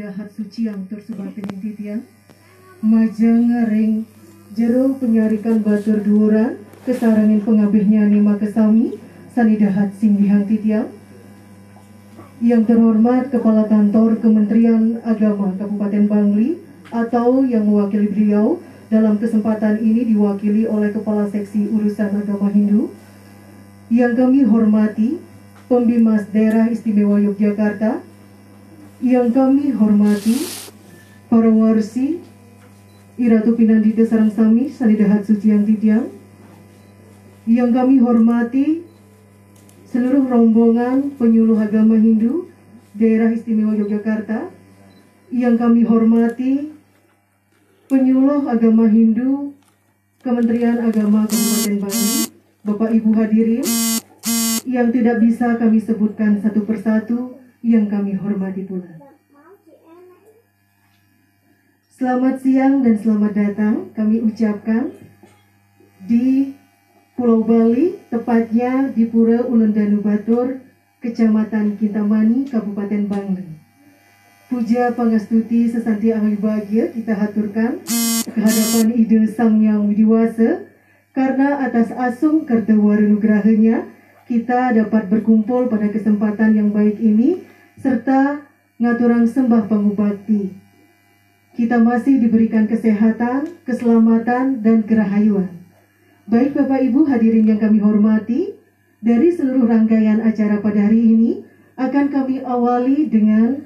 dahat suci yang tersebar titian majang ring jero penyarikan batur duuran kesarangin pengabihnya nima kesami sanidahat singgihang titiang yang terhormat Kepala Kantor Kementerian Agama Kabupaten Bangli atau yang mewakili beliau dalam kesempatan ini diwakili oleh Kepala Seksi Urusan Agama Hindu. Yang kami hormati Pembimas Daerah Istimewa Yogyakarta yang kami hormati para warsi Iratu Pinandita Sarangsami Sanidahat Suci yang Tidiang. Yang kami hormati seluruh rombongan penyuluh agama Hindu daerah istimewa Yogyakarta. Yang kami hormati penyuluh agama Hindu Kementerian Agama Kabupaten Bali Bapak Ibu hadirin. Yang tidak bisa kami sebutkan satu persatu yang kami hormati pula. Selamat siang dan selamat datang kami ucapkan di Pulau Bali, tepatnya di Pura Ulendanu Batur, Kecamatan Kintamani, Kabupaten Bangli. Puja Pangastuti Sesanti Ahli Bahagia kita haturkan kehadapan ide Sang Yang Widiwasa karena atas asung kertawaru nugrahanya kita dapat berkumpul pada kesempatan yang baik ini serta ngaturang sembah pangubakti. Kita masih diberikan kesehatan, keselamatan, dan kerahayuan. Baik Bapak Ibu hadirin yang kami hormati, dari seluruh rangkaian acara pada hari ini akan kami awali dengan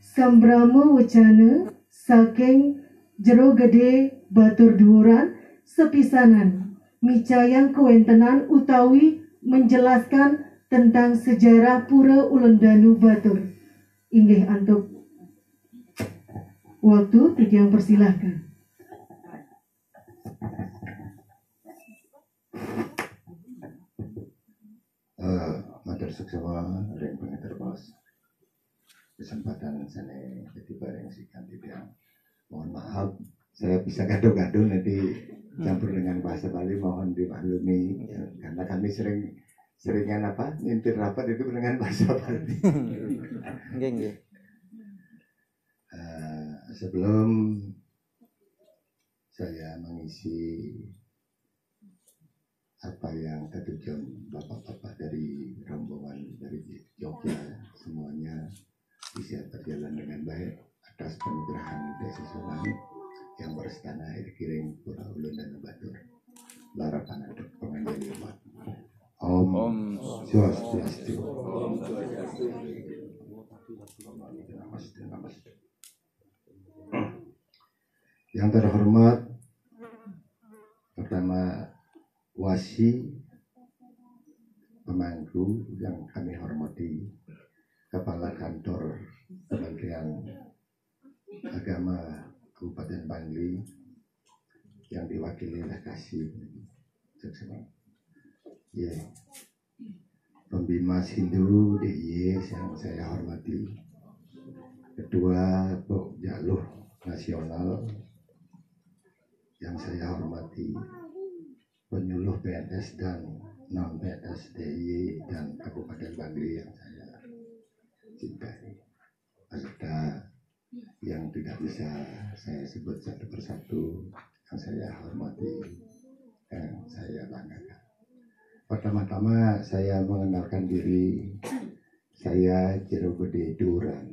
Sambramo Wacana saking Jero Gede Batur Duuran sepisanan micayang kewentenan utawi menjelaskan tentang sejarah Pura Ulendanu Batur. Inggih antuk. Waktu yang persilahkan. uh, matur suksema ring bos kesempatan sana jadi bareng si kandidat mohon maaf saya bisa gaduh-gaduh nanti campur dengan bahasa Bali mohon dimaklumi. Ya, karena kami sering seringan apa ngintir rapat itu dengan bahasa Bali. uh, sebelum saya mengisi apa yang tertujuan bapak-bapak dari rombongan dari Jogja semuanya bisa berjalan dengan baik atas penugerahan desa Sungai yang berstana air kiring Pura Ulun dan Batur. Larapan untuk penganjali umat. Om, Swastiastu. Yang terhormat pertama wasi pemangku yang kami hormati Kepala Kantor Kementerian Agama Kabupaten Bangli yang diwakili oleh Kasih ya. Pembimas Hindu DIY yang saya hormati. Ketua Bok Jaluh Nasional yang saya hormati. Penyuluh PNS dan non PNS DIY dan Kabupaten Bangli yang saya cintai. Serta yang tidak bisa saya sebut satu persatu yang saya hormati yang saya banggakan. Pertama-tama saya mengenalkan diri. Saya Jero Gede Duran.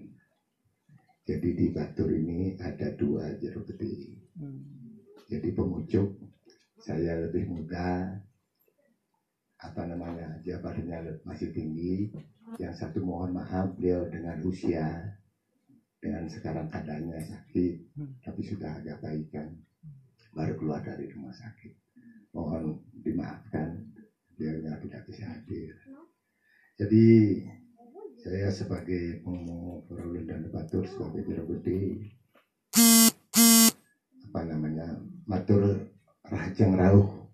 Jadi di Batur ini ada dua Jero Gede. Jadi pemucuk saya lebih muda apa namanya jabatannya masih tinggi. Yang satu mohon maaf beliau dengan usia dengan sekarang keadaannya sakit tapi sudah agak baikan baru keluar dari rumah sakit. Mohon dimaafkan beliaunya tidak bisa hadir jadi saya sebagai pengumuh Perulun dan Batur sebagai Jero apa namanya matur Rajang Rauh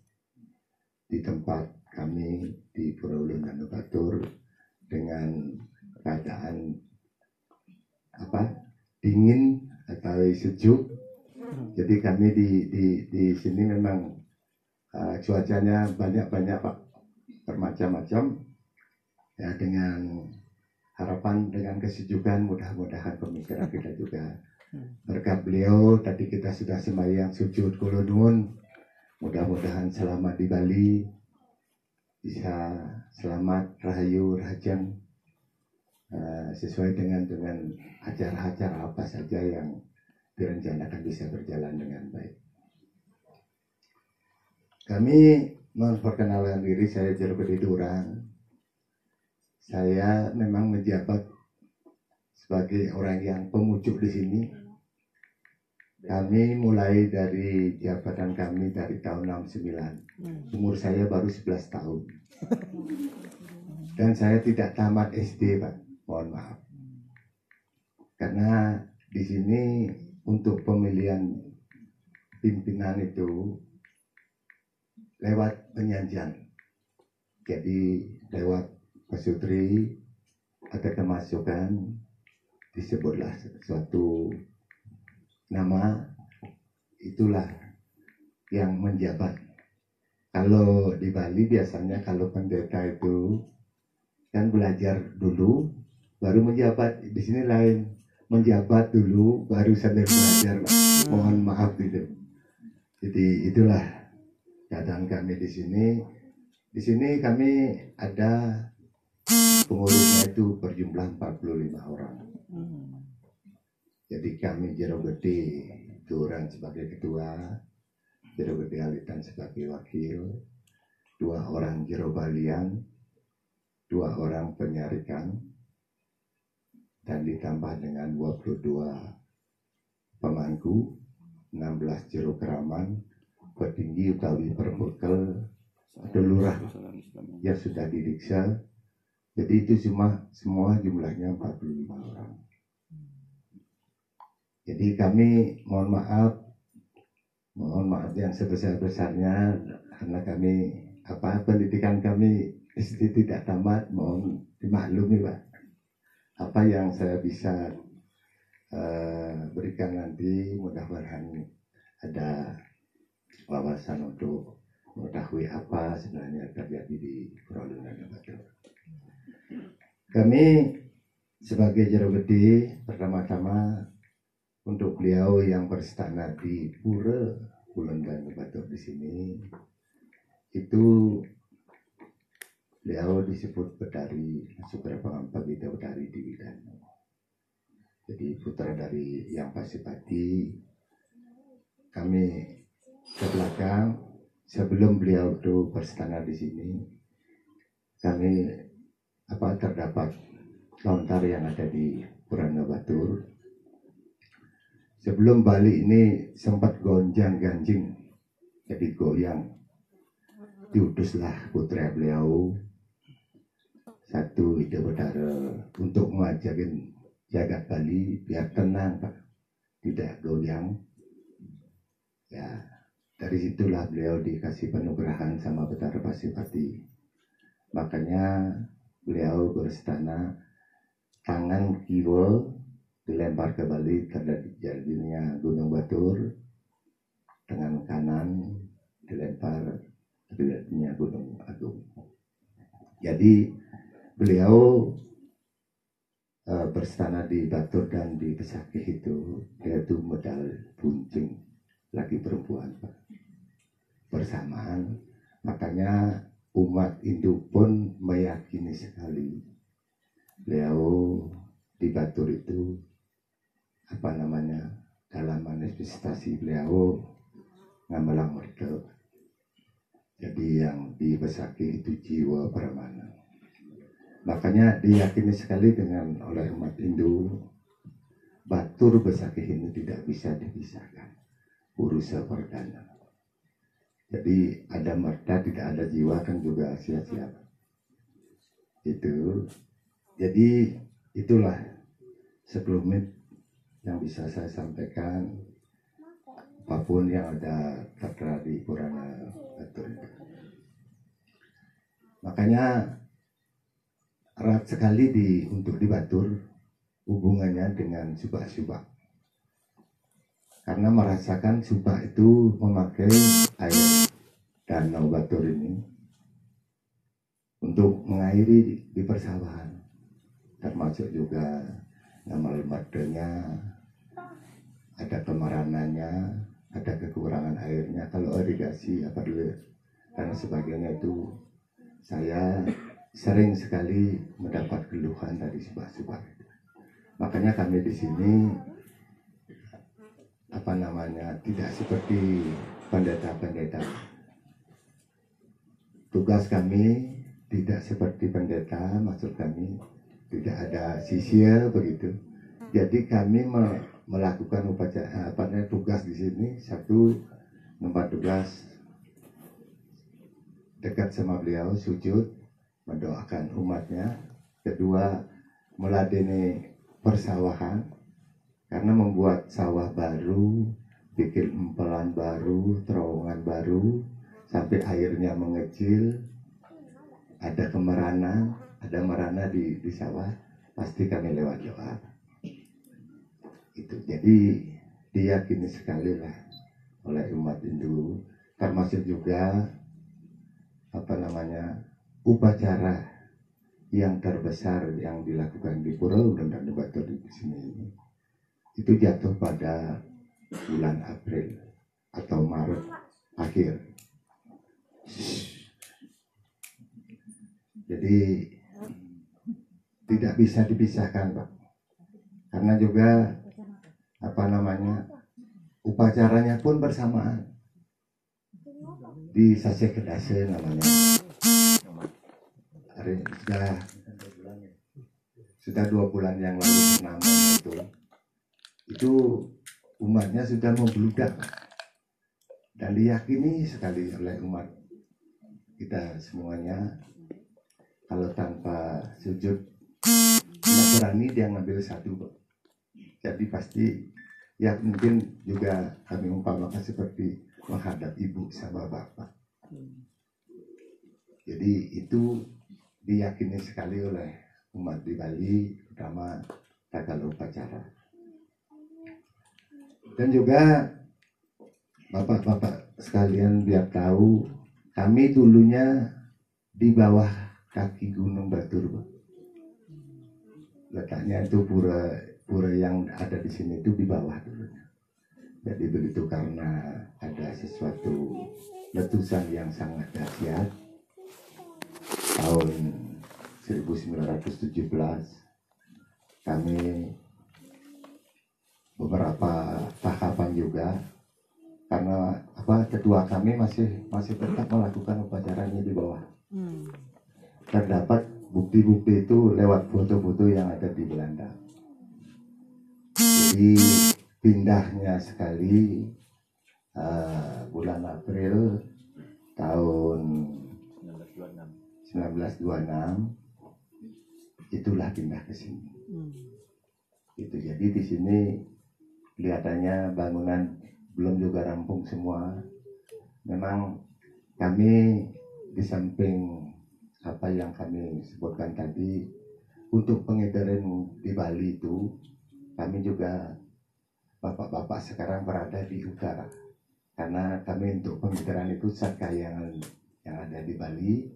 di tempat kami di Pulau dan Batur dengan keadaan apa dingin atau sejuk. Jadi kami di di di sini memang uh, cuacanya banyak banyak pak bermacam-macam ya dengan harapan dengan kesejukan mudah-mudahan pemikiran kita juga berkat beliau tadi kita sudah sembahyang sujud kulunun mudah-mudahan selamat di Bali bisa selamat rahayu rajang uh, sesuai dengan dengan acara-acara apa saja yang direncanakan bisa berjalan dengan baik. Kami memperkenalkan diri saya Jero Durang. Saya memang menjabat sebagai orang yang pemucuk di sini. Kami mulai dari jabatan kami dari tahun 69. Umur saya baru 11 tahun. Dan saya tidak tamat SD, Pak. Mohon maaf. Karena di sini untuk pemilihan pimpinan itu lewat penyanjian. Jadi lewat pasutri ada kemasukan disebutlah suatu nama itulah yang menjabat. Kalau di Bali biasanya kalau pendeta itu kan belajar dulu baru menjabat. Di sini lain menjabat dulu baru sambil belajar. Mohon maaf gitu. Jadi itulah keadaan kami di sini. Di sini kami ada pengurusnya itu berjumlah 45 orang. Jadi kami Jero Gede Duran sebagai ketua, Jero Gede Alitan sebagai wakil, dua orang Jero Balian, dua orang penyarikan, dan ditambah dengan 22 pemangku, 16 Jero Keraman, petinggi utawi perbekel, ada lurah yang sudah didiksa, jadi itu cuma semua jumlahnya 45 orang. Jadi kami mohon maaf, mohon maaf yang sebesar-besarnya karena kami apa pendidikan kami SD tidak tamat, mohon dimaklumi Pak. Apa yang saya bisa uh, berikan nanti mudah-mudahan ada wawasan untuk mengetahui apa sebenarnya terjadi di Prolungan Batur. Kami sebagai jero gede pertama-tama untuk beliau yang berstana di Pura Kulon dan Batur di sini itu beliau disebut Betari Sukra Pengampa Bida Betari di Widano. Jadi putra dari yang Pasipati kami ke belakang sebelum beliau itu berstana di sini kami apa terdapat lontar yang ada di Purana Batur. Sebelum Bali ini sempat gonjang ganjing jadi goyang. Diutuslah putra beliau. Satu ide berdarah untuk mengajarin jagat Bali biar tenang pak. Tidak goyang. Ya dari situlah beliau dikasih penugerahan sama Betara Pasipati. Makanya beliau berstana tangan kiri dilempar ke Bali terjadinya Gunung Batur. Dengan kanan dilempar terjadinya Gunung Agung. Jadi beliau e, berstana di Batur dan di Pesakih itu dia itu modal buncing lagi perempuan Pak. Bersamaan. Makanya umat Hindu pun meyakini sekali. Beliau di Batur itu apa namanya dalam manifestasi beliau ngamalang mereka. Jadi yang di Besaki itu jiwa permana. Makanya diyakini sekali dengan oleh umat Hindu Batur Besaki ini tidak bisa dipisahkan urusan perdana. Jadi ada merta tidak ada jiwa kan juga sia-sia. Itu. Jadi itulah sebelumnya yang bisa saya sampaikan. Apa pun yang ada tertera di Purana Batur Makanya erat sekali di untuk di Batur hubungannya dengan subah-subah. Karena merasakan subah itu memakai air danau Batur ini untuk mengairi di, di persawahan. termasuk juga nama lembadanya ada kemeranannya ada kekurangan airnya kalau irigasi apa dulu karena sebagainya itu saya sering sekali mendapat keluhan dari sebab-sebab makanya kami di sini apa namanya tidak seperti pendeta-pendeta. Tugas kami tidak seperti pendeta maksud kami tidak ada sisir begitu. Jadi kami melakukan upacara apa namanya tugas di sini. Satu tempat tugas dekat sama beliau sujud mendoakan umatnya. Kedua meladeni persawahan karena membuat sawah baru bikin empelan baru terowongan baru sampai airnya mengecil ada kemerana ada merana di, di sawah pasti kami lewat doa itu jadi diyakini sekali lah oleh umat Hindu termasuk juga apa namanya upacara yang terbesar yang dilakukan di Pura dan Batu di sini itu jatuh pada bulan April atau Maret akhir. Jadi tidak bisa dipisahkan Pak. Karena juga apa namanya upacaranya pun bersamaan di Sase Kedase namanya sudah sudah dua bulan yang lalu purnama itu itu umatnya sudah membludak dan diyakini sekali oleh umat kita semuanya kalau tanpa sujud tidak berani dia ngambil satu jadi pasti ya mungkin juga kami umpamakan seperti menghadap ibu sama bapak. Jadi itu diyakini sekali oleh umat di Bali, terutama tata upacara. Dan juga bapak-bapak sekalian biar tahu, kami dulunya di bawah kaki Gunung Batur. Letaknya itu pura pura yang ada di sini itu di bawah dulunya. Jadi begitu karena ada sesuatu letusan yang sangat dahsyat tahun 1917 kami beberapa tahapan juga karena apa kedua kami masih masih tetap melakukan upacaranya di bawah hmm. terdapat bukti-bukti itu lewat foto-foto yang ada di Belanda jadi pindahnya sekali uh, bulan April tahun 1926 itulah pindah ke sini. Hmm. Itu jadi di sini kelihatannya bangunan belum juga rampung semua. Memang kami di samping apa yang kami sebutkan tadi untuk pengedaran di Bali itu kami juga bapak-bapak sekarang berada di utara karena kami untuk pembicaraan itu yang yang ada di Bali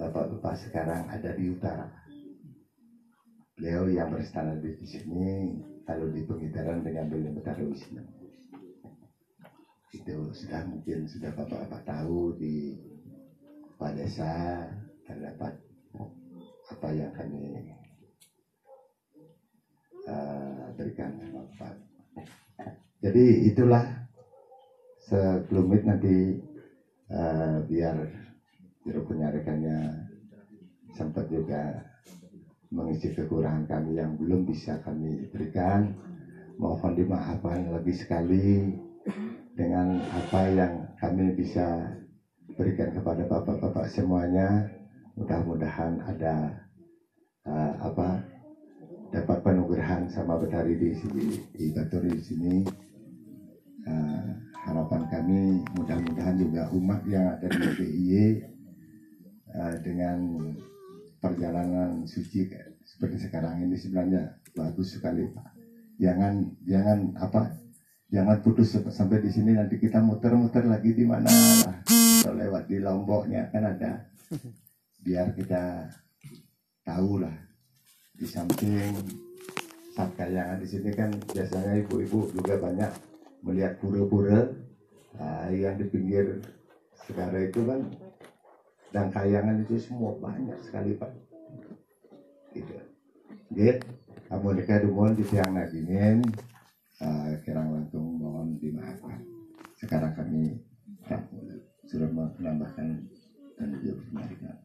bapak-bapak sekarang ada di utara beliau yang berstandar di sini kalau di pembicaraan dengan beliau Betara Wisnu itu sudah mungkin sudah bapak-bapak tahu di Pak Desa terdapat apa yang kami uh, berikan manfaat. Jadi itulah sebelum nanti uh, biar juru penyarikannya sempat juga mengisi kekurangan kami yang belum bisa kami berikan. Mohon dimaafkan lebih sekali dengan apa yang kami bisa berikan kepada bapak-bapak semuanya. Mudah-mudahan ada uh, apa dapat penugerahan sama Betari di sini di Batur di sini uh, harapan kami mudah-mudahan juga umat yang ada di DIY uh, dengan perjalanan suci seperti sekarang ini sebenarnya bagus sekali Pak jangan jangan apa jangan putus sampai di sini nanti kita muter-muter lagi di mana. Atau lewat di Lomboknya kan ada. Biar kita tahu lah di samping kayangan di sini kan biasanya ibu-ibu juga banyak melihat pura-pura nah, yang di pinggir segara itu kan dan kayangan itu semua banyak sekali pak. Gitu. Gitu kamu nikah di siang nagingin uh, kirang lantung mohon dimaafkan sekarang kami sudah menambahkan dan juga penarikan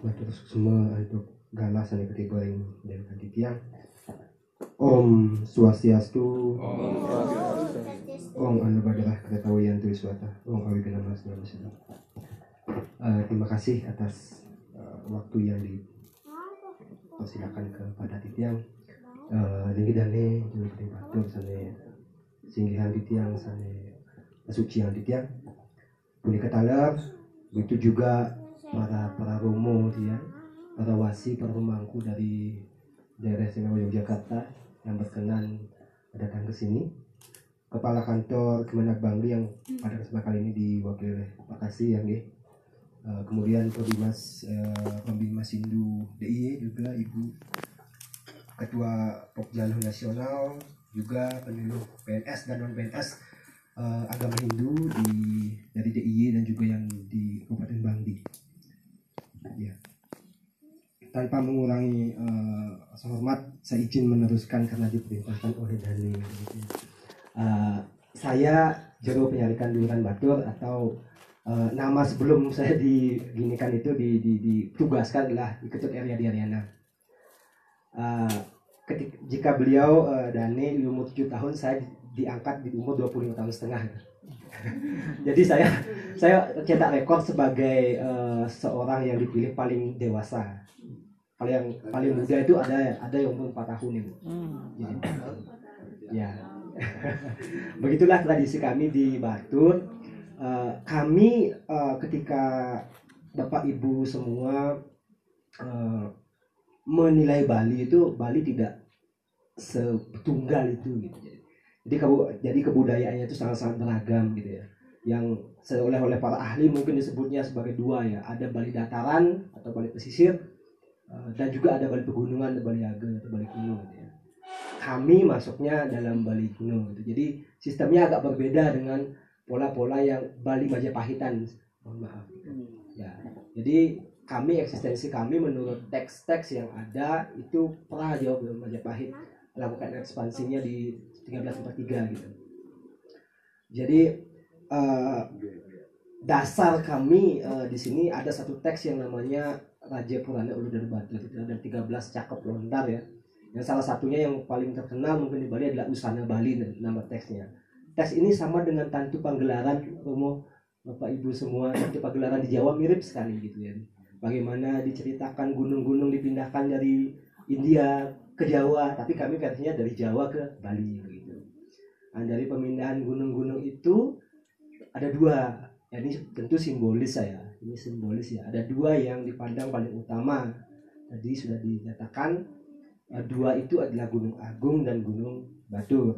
Matur semua untuk ganas yang ketiga yang dan panitia. Om Swastiastu. Om Anu Badarah Keretawian Tuiswata. Om Awi Kenama Sedang uh, Terima kasih atas uh, waktu yang dipersilakan kepada Titiang. Uh, Linggi Dane, Juli Batur, Sane Singgihan Titiang, Sane Sucian Titiang. Punika Talab, begitu juga para para romo ya para wasi para pemangku dari daerah istimewa Yogyakarta yang berkenan datang ke sini kepala kantor Kemenak Bangli yang pada kesempatan kali ini diwakili oleh Pak Kasih yang ya uh, kemudian Pembimas uh, Pembimas Hindu DIY juga Ibu Ketua Pokjaluh Nasional juga penyuluh PNS dan non PNS uh, agama Hindu di dari DIY dan juga yang di Kabupaten Bangli. Ya. Tanpa mengurangi uh, hormat saya izin meneruskan karena diperintahkan oleh Dani uh, saya Jero Penyalikan Duluran Batur atau uh, nama sebelum saya diginikan itu di, di, ditugaskan adalah Ketut Area di Ariana uh, ketika, jika beliau uh, Dani di umur 7 tahun saya diangkat di umur 25 tahun setengah Jadi saya saya cetak rekor sebagai uh, seorang yang dipilih paling dewasa. Paling yang paling muda itu ada ada yang umur 4 tahun ibu. Hmm. ya. Begitulah tradisi kami di Batur. Uh, kami uh, ketika Bapak Ibu semua uh, menilai Bali itu Bali tidak setunggal itu gitu. Jadi kebu jadi kebudayaannya itu sangat-sangat beragam gitu ya. Yang oleh oleh para ahli mungkin disebutnya sebagai dua ya. Ada Bali dataran atau Bali pesisir eh, dan juga ada Bali pegunungan atau Bali ageng atau Bali kuno gitu ya. Kami masuknya dalam Bali kuno gitu. Jadi sistemnya agak berbeda dengan pola-pola yang Bali Majapahitan mohon maaf gitu. ya jadi kami eksistensi kami menurut teks-teks yang ada itu pernah jauh Majapahit melakukan ekspansinya di 1343 gitu. Jadi uh, dasar kami uh, di sini ada satu teks yang namanya Raja Purana Ulu dan Batu dan 13 cakep lontar ya. Yang salah satunya yang paling terkenal mungkin di Bali adalah Usana Bali nama teksnya. Teks ini sama dengan tantu panggelaran Romo Bapak Ibu semua tantu panggelaran di Jawa mirip sekali gitu ya. Bagaimana diceritakan gunung-gunung dipindahkan dari India ke Jawa, tapi kami versinya dari Jawa ke Bali Nah, dari pemindahan gunung-gunung itu ada dua. Ya, ini tentu simbolis saya. Ini simbolis ya. Ada dua yang dipandang paling utama. Tadi sudah dinyatakan eh, dua itu adalah Gunung Agung dan Gunung Batur.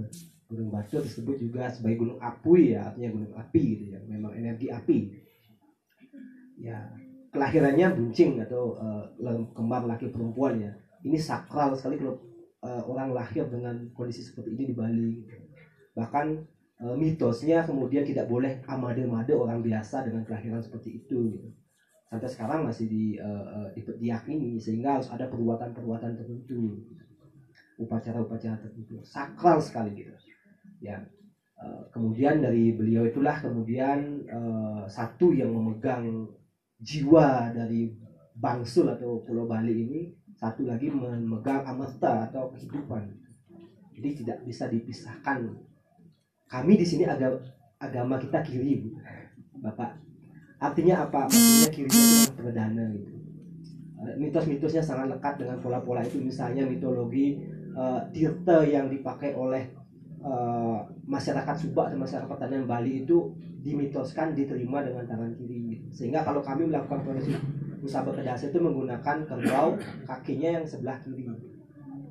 Gunung Batur disebut juga sebagai gunung api ya, artinya gunung api gitu ya. Memang energi api. Ya, kelahirannya buncing atau uh, kembar laki perempuan ya. Ini sakral sekali kalau uh, orang lahir dengan kondisi seperti ini di Bali. Gitu bahkan e, mitosnya kemudian tidak boleh amade-made orang biasa dengan kelahiran seperti itu gitu. sampai sekarang masih di, e, e, diyakini sehingga harus ada perbuatan-perbuatan tertentu upacara-upacara tertentu sakral sekali gitu ya. E, kemudian dari beliau itulah kemudian e, satu yang memegang jiwa dari Bangsul atau Pulau Bali ini satu lagi memegang amerta atau kehidupan. Jadi tidak bisa dipisahkan. Kami di sini agama agama kita kiri bu. Bapak. Artinya apa? Maksudnya kiri itu perdana gitu. Eh, mitos-mitosnya sangat lekat dengan pola-pola itu. Misalnya mitologi uh, tirta yang dipakai oleh uh, masyarakat Subak dan masyarakat pertanian Bali itu dimitoskan diterima dengan tangan kiri. Sehingga kalau kami melakukan proses usaha berkedasi itu menggunakan kerbau kakinya yang sebelah kiri.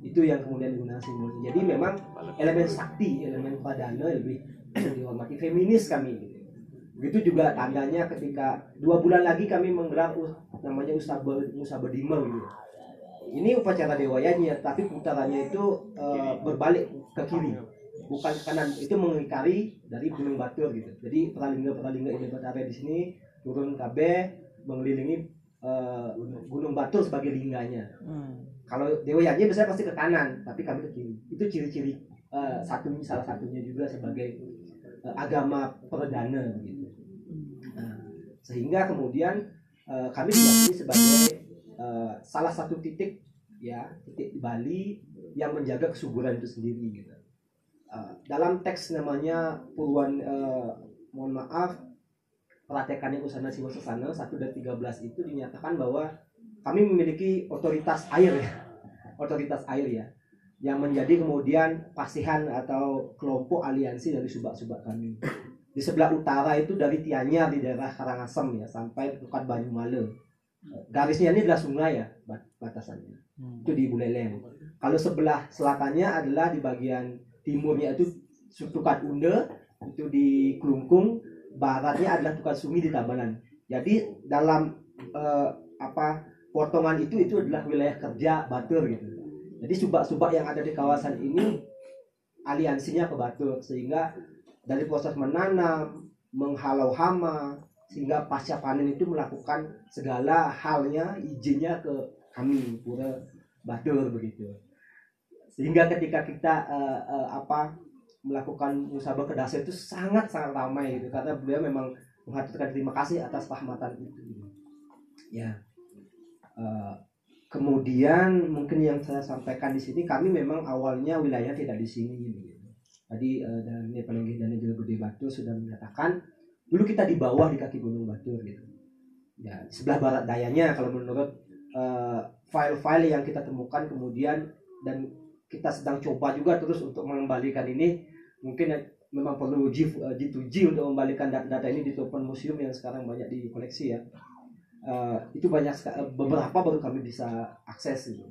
Itu yang kemudian digunakan simbolnya jadi memang elemen sakti elemen padana lebih dihormati. Feminis kami. Gitu. Begitu juga tandanya ketika dua bulan lagi kami menggelar namanya Usaba Musaba Dimel gitu. Ini upacara dewa ya, tapi putarannya itu uh, berbalik ke kiri, bukan ke kanan. Itu mengikari dari Gunung Batur gitu. Jadi peralingga-peralingga ini berada di sini turun KB mengelilingi uh, Gunung Batur sebagai lingganya. Hmm. Kalau dewa Yanyi biasanya pasti ke kanan, tapi kami ke kiri. Itu ciri-ciri uh, satu salah satunya juga sebagai uh, agama perdana gitu. Nah, sehingga kemudian uh, kami diyakini sebagai uh, salah satu titik ya titik di Bali yang menjaga kesuburan itu sendiri gitu. Uh, dalam teks namanya Puluhan uh, mohon maaf praktekannya Usana Siwa Sesana 1 dan 13 itu dinyatakan bahwa kami memiliki otoritas air ya. Otoritas air ya yang menjadi kemudian pasihan atau kelompok aliansi dari subak-subak kami. Di sebelah utara itu dari Tianyar di daerah Karangasem ya sampai Bukat Banyumale. Garisnya ini adalah sungai ya batasannya. Hmm. Itu di Buleleng. Kalau sebelah selatannya adalah di bagian timurnya itu Tukat Unde itu di Kelungkung, baratnya adalah Tukat Sumi di Tabanan. Jadi dalam eh, apa potongan itu itu adalah wilayah kerja Batur gitu. Jadi subak-subak yang ada di kawasan ini aliansinya ke Batur sehingga dari proses menanam, menghalau hama, sehingga pasca panen itu melakukan segala halnya izinnya ke kami pura badur begitu sehingga ketika kita uh, uh, apa melakukan musabah ke dasa itu sangat sangat ramai gitu. Karena beliau memang menghaturkan terima kasih atas rahmatan itu. Ya. Uh, kemudian mungkin yang saya sampaikan di sini kami memang awalnya wilayah tidak di sini gitu. tadi uh, dan penenggih dan juga Gede Batu sudah menyatakan dulu kita di bawah di kaki Gunung Batur gitu. Ya sebelah barat dayanya kalau menurut file file-file yang kita temukan kemudian dan kita sedang coba juga terus untuk mengembalikan ini. Mungkin memang perlu G, uh, G2G untuk membalikan data-data ini di Open Museum yang sekarang banyak di koleksi ya. Uh, itu banyak beberapa baru kami bisa akses gitu.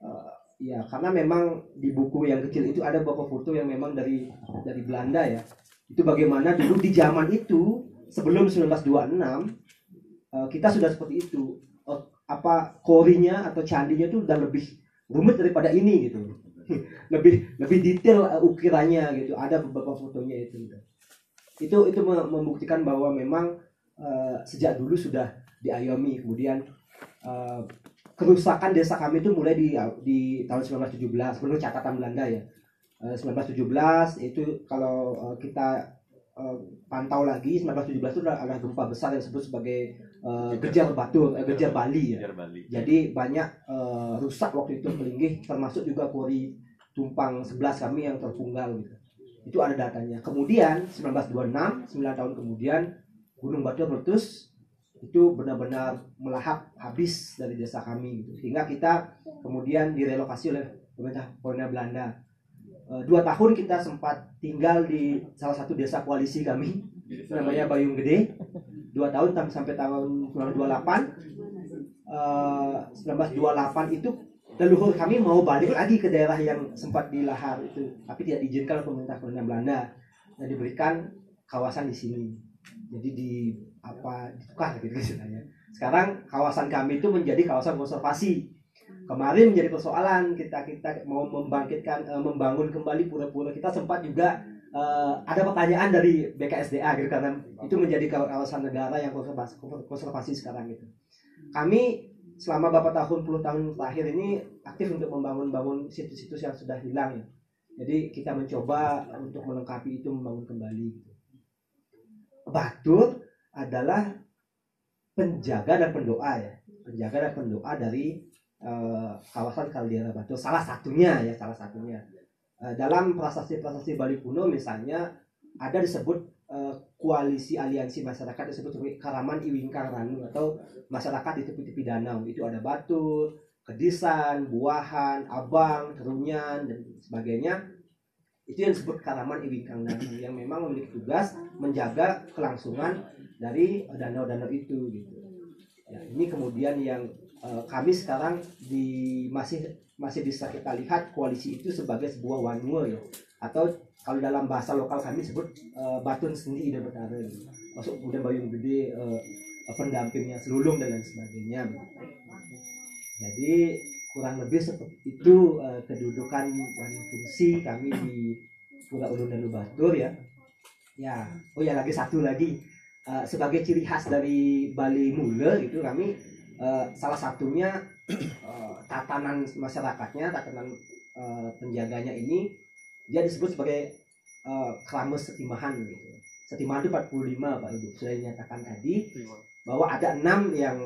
Uh, ya karena memang di buku yang kecil itu ada beberapa foto yang memang dari dari Belanda ya. Itu bagaimana dulu di zaman itu sebelum 1926 eh, kita sudah seperti itu. Eh, apa korinya atau candinya itu udah lebih rumit daripada ini gitu. Lebih lebih detail eh, ukirannya gitu. Ada beberapa fotonya itu itu itu membuktikan bahwa memang uh, sejak dulu sudah diayomi. Kemudian uh, kerusakan desa kami itu mulai di di tahun 1917 menurut catatan Belanda ya. 1917 eh, itu kalau uh, kita uh, pantau lagi 1917 itu adalah gempa besar yang disebut sebagai uh, gejar batu uh, gejar Bali ya. Bali. Jadi banyak uh, rusak waktu itu melinggih termasuk juga kori tumpang 11 kami yang terpunggal gitu. Itu ada datanya. Kemudian 1926 9 tahun kemudian Gunung Batu meletus itu benar-benar melahap habis dari desa kami gitu. Sehingga kita kemudian direlokasi oleh pemerintah kolonial Belanda Eh, dua tahun kita sempat tinggal di salah satu desa koalisi kami namanya Bayung. Gede. Dua tahun sampai tahun 1928 uh, 1928 itu leluhur kami mau balik lagi ke daerah yang sempat dilahar itu tapi tidak diizinkan pemerintah kolonial Belanda. Dan diberikan kawasan di sini. Jadi di apa ditukar gitu istilahnya. Sekarang kawasan kami itu menjadi kawasan konservasi kemarin menjadi persoalan kita kita mau membangkitkan uh, membangun kembali pura-pura. Kita sempat juga uh, ada pertanyaan dari BKSDA gitu karena itu menjadi kawasan negara yang konservasi, sekarang gitu. Kami selama beberapa tahun puluh tahun terakhir ini aktif untuk membangun-bangun situs-situs yang sudah hilang ya. Jadi kita mencoba untuk melengkapi itu membangun kembali gitu. Batur adalah penjaga dan pendoa ya. Penjaga dan pendoa dari uh, kawasan kaldera batu salah satunya ya salah satunya. Uh, dalam prasasti-prasasti Bali kuno misalnya ada disebut uh, koalisi aliansi masyarakat disebut Karaman Iwingkang Ranu atau masyarakat di tepi-tepi danau. Itu ada batu kedisan buahan abang terunyan dan sebagainya. Itu yang disebut Karaman Iwingkang Ranu yang memang memiliki tugas menjaga kelangsungan dari danau-danau itu gitu. Ya, ini kemudian yang uh, kami sekarang di masih masih bisa kita lihat koalisi itu sebagai sebuah wanua ya atau kalau dalam bahasa lokal kami sebut uh, batun sendi ide betara masuk kemudian bayung gede uh, pendampingnya selulung dan lain sebagainya. Jadi kurang lebih seperti itu uh, kedudukan dan fungsi kami di Pura Ulun dan Batur ya. Ya oh ya lagi satu lagi. Uh, sebagai ciri khas dari Bali Mule itu kami uh, salah satunya uh, tatanan masyarakatnya, tatanan uh, penjaganya ini dia disebut sebagai uh, keramas setimahan gitu. Setimahan itu 45 Pak Ibu sudah dinyatakan tadi bahwa ada enam yang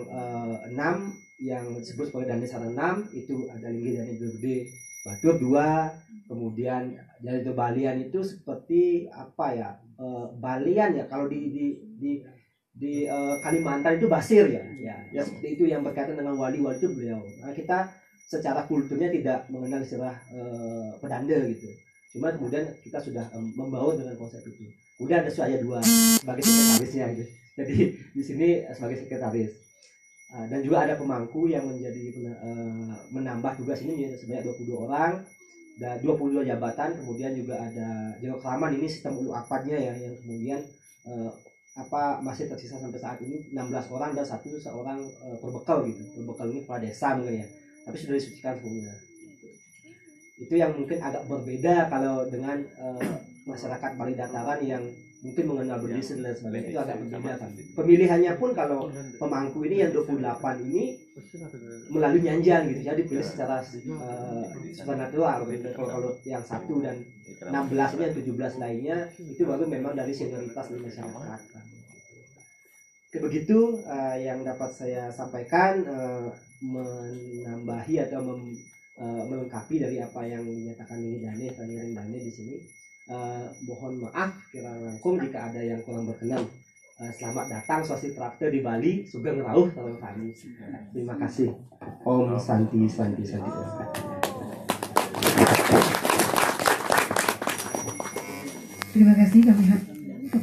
enam yang disebut sebagai dana enam itu ada linggi dan gede batur dua kemudian dari itu balian itu seperti apa ya uh, balian ya kalau di di, di di uh, Kalimantan itu Basir ya. ya ya seperti itu yang berkaitan dengan wali-wali itu beliau. Nah, kita secara kulturnya tidak mengenal istilah uh, pedanda gitu. Cuma kemudian kita sudah um, membawa dengan konsep itu. Kemudian ada saya dua sebagai sekretarisnya gitu. Jadi di sini sebagai sekretaris. Uh, dan juga ada pemangku yang menjadi uh, menambah tugas ini sebanyak 22 orang. Dan 22 jabatan. Kemudian juga ada Jawa Kelaman ini sistem ulu apadnya ya yang kemudian apa masih tersisa sampai saat ini 16 orang dan satu seorang uh, perbekal gitu. Perbekal ini kepala desa mungkin ya. Tapi sudah disucikan semuanya. Itu yang mungkin agak berbeda kalau dengan uh, masyarakat Bali Dataran yang mungkin mengenal berdiri dan sebagainya. Itu agak berbeda kan pemilihannya pun kalau pemangku ini yang 28 ini melalui nyanjan gitu. Jadi pilih secara uh, secara natural gitu. kalau, kalau yang satu dan 16 nya 17 lainnya itu baru memang dari senioritas di masyarakat Oke, begitu uh, yang dapat saya sampaikan uh, menambahi atau mem, uh, melengkapi dari apa yang dinyatakan ini Dane, Tani Dane di sini. Uh, mohon maaf kira rangkum jika ada yang kurang berkenan. Uh, selamat datang Sosi Traktor di Bali, Sugeng Rauh kalau kami. Terima kasih. Om Santi Santi Santi. Terima kasih kami